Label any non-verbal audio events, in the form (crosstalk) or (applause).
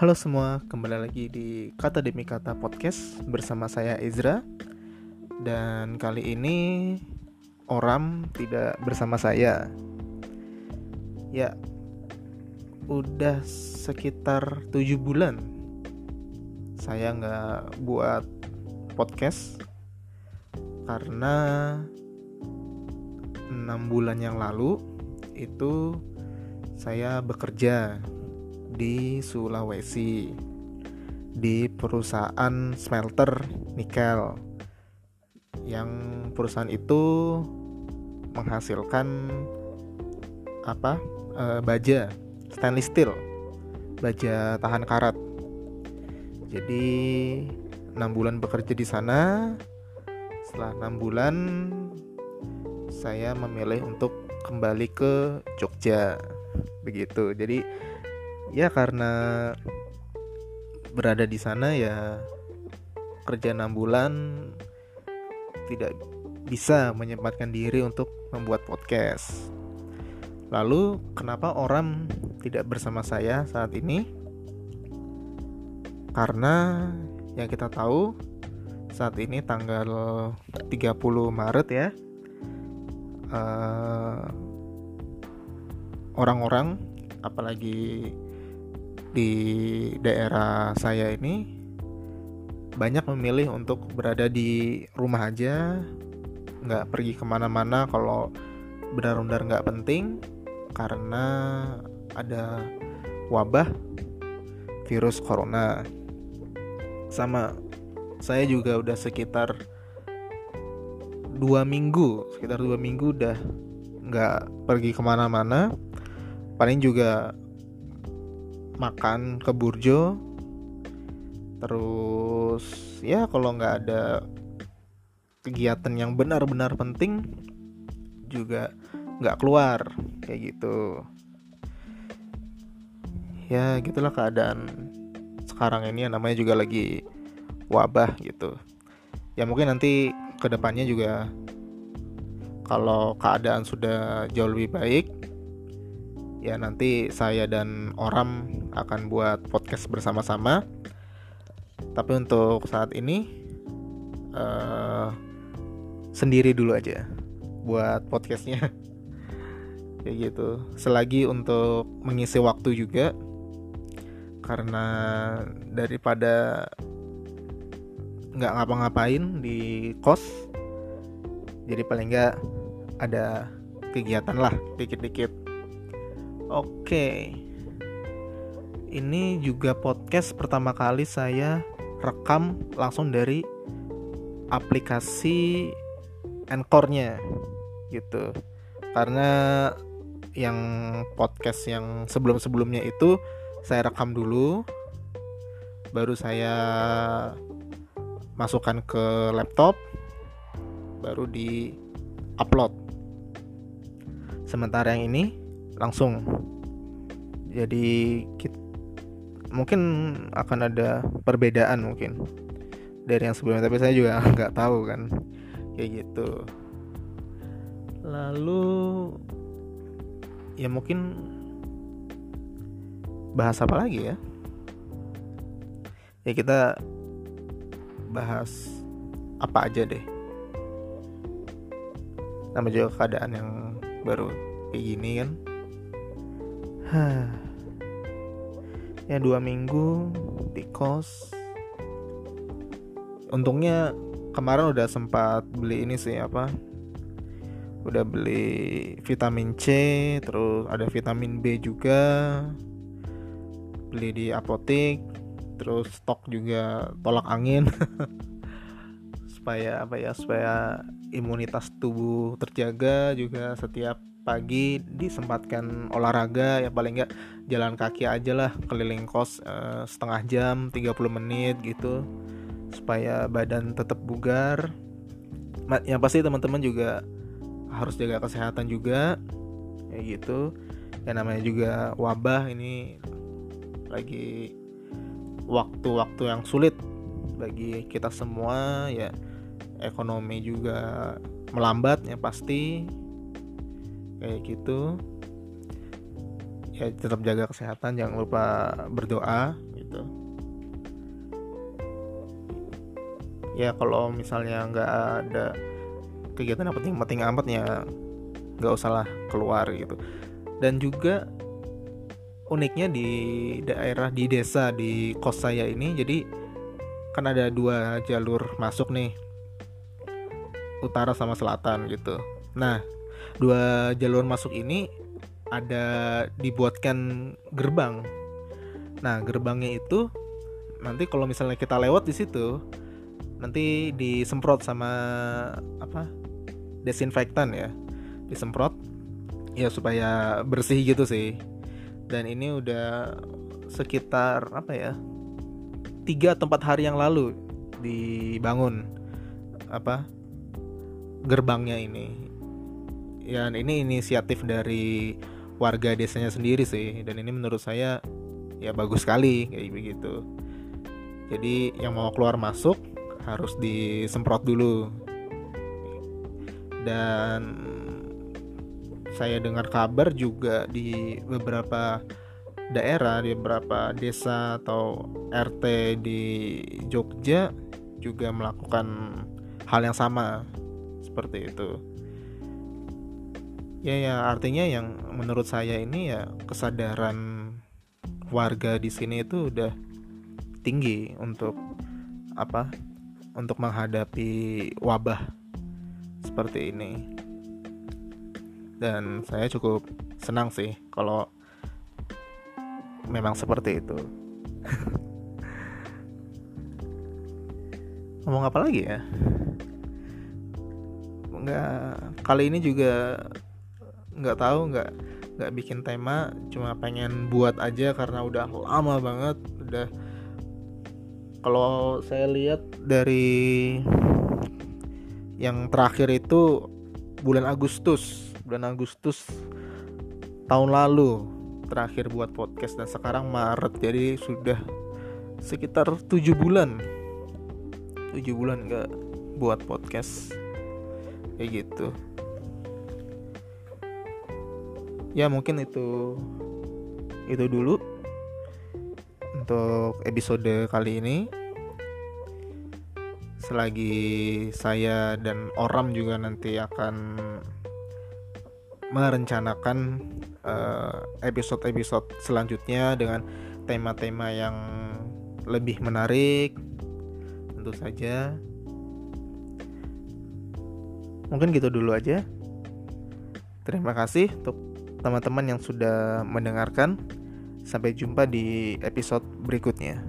Halo semua, kembali lagi di Kata Demi Kata Podcast bersama saya Ezra. Dan kali ini Oram tidak bersama saya. Ya, udah sekitar 7 bulan Saya nggak buat podcast Karena 6 bulan yang lalu itu saya bekerja di Sulawesi di perusahaan smelter nikel yang perusahaan itu menghasilkan apa e, baja stainless steel baja tahan karat. Jadi enam bulan bekerja di sana. Setelah enam bulan saya memilih untuk kembali ke Jogja. Begitu. Jadi ya karena berada di sana ya kerja enam bulan tidak bisa menyempatkan diri untuk membuat podcast. Lalu kenapa orang tidak bersama saya saat ini? Karena yang kita tahu saat ini tanggal 30 Maret ya. eh, orang-orang apalagi di daerah saya ini banyak memilih untuk berada di rumah aja nggak pergi ke mana-mana kalau benar-benar nggak penting karena ada wabah virus corona. Sama saya juga udah sekitar dua minggu sekitar dua minggu udah nggak pergi ke mana-mana. Paling juga makan ke burjo terus ya kalau nggak ada kegiatan yang benar-benar penting juga nggak keluar kayak gitu. Ya gitulah keadaan sekarang ini yang namanya juga lagi wabah gitu. Ya mungkin nanti ke depannya juga kalau keadaan sudah jauh lebih baik ya nanti saya dan Oram akan buat podcast bersama-sama. Tapi untuk saat ini uh, sendiri dulu aja buat podcastnya. (laughs) Kayak gitu. Selagi untuk mengisi waktu juga karena daripada nggak ngapa-ngapain di kos jadi paling nggak ada kegiatan lah dikit-dikit Oke. Ini juga podcast pertama kali saya rekam langsung dari aplikasi Anchor-nya gitu. Karena yang podcast yang sebelum-sebelumnya itu saya rekam dulu baru saya masukkan ke laptop baru di upload sementara yang ini langsung. Jadi kita, mungkin akan ada perbedaan mungkin dari yang sebelumnya tapi saya juga (laughs) nggak tahu kan kayak gitu. Lalu ya mungkin bahas apa lagi ya? Ya kita bahas apa aja deh. Nama juga keadaan yang baru kayak gini kan ya dua minggu di kos. Untungnya kemarin udah sempat beli ini sih apa udah beli vitamin C terus ada vitamin B juga beli di apotek terus stok juga tolak angin. (laughs) Supaya apa ya supaya imunitas tubuh terjaga juga setiap pagi disempatkan olahraga ya paling nggak jalan kaki aja lah keliling kos uh, setengah jam 30 menit gitu supaya badan tetap bugar. Yang pasti teman-teman juga harus jaga kesehatan juga kayak gitu. Ya namanya juga wabah ini lagi waktu-waktu yang sulit bagi kita semua ya ekonomi juga melambat ya pasti kayak gitu. Ya tetap jaga kesehatan jangan lupa berdoa. Gitu. Ya kalau misalnya nggak ada kegiatan yang penting-penting amat ya. Nggak usah lah keluar gitu. Dan juga uniknya di daerah di desa di kos saya ini jadi kan ada dua jalur masuk nih. Utara sama selatan gitu. Nah dua jalur masuk ini ada dibuatkan gerbang. Nah gerbangnya itu nanti kalau misalnya kita lewat di situ nanti disemprot sama apa desinfektan ya. Disemprot ya supaya bersih gitu sih. Dan ini udah sekitar apa ya tiga tempat hari yang lalu dibangun apa gerbangnya ini ya ini inisiatif dari warga desanya sendiri sih. Dan ini menurut saya ya bagus sekali kayak begitu. Jadi yang mau keluar masuk harus disemprot dulu. Dan saya dengar kabar juga di beberapa daerah di beberapa desa atau RT di Jogja juga melakukan hal yang sama. Seperti itu ya ya artinya yang menurut saya ini ya kesadaran warga di sini itu udah tinggi untuk apa untuk menghadapi wabah seperti ini. Dan saya cukup senang sih kalau memang seperti itu. (laughs) Ngomong apa lagi ya? Nggak kali ini juga nggak tahu nggak nggak bikin tema cuma pengen buat aja karena udah lama banget udah. Kalau saya lihat dari yang terakhir itu bulan Agustus bulan Agustus tahun lalu terakhir buat podcast dan sekarang Maret jadi sudah sekitar tujuh bulan. Tujuh bulan nggak buat podcast kayak gitu ya mungkin itu itu dulu untuk episode kali ini. Selagi saya dan Oram juga nanti akan merencanakan eh, episode-episode selanjutnya dengan tema-tema yang lebih menarik tentu saja mungkin gitu dulu aja terima kasih untuk teman-teman yang sudah mendengarkan Sampai jumpa di episode berikutnya.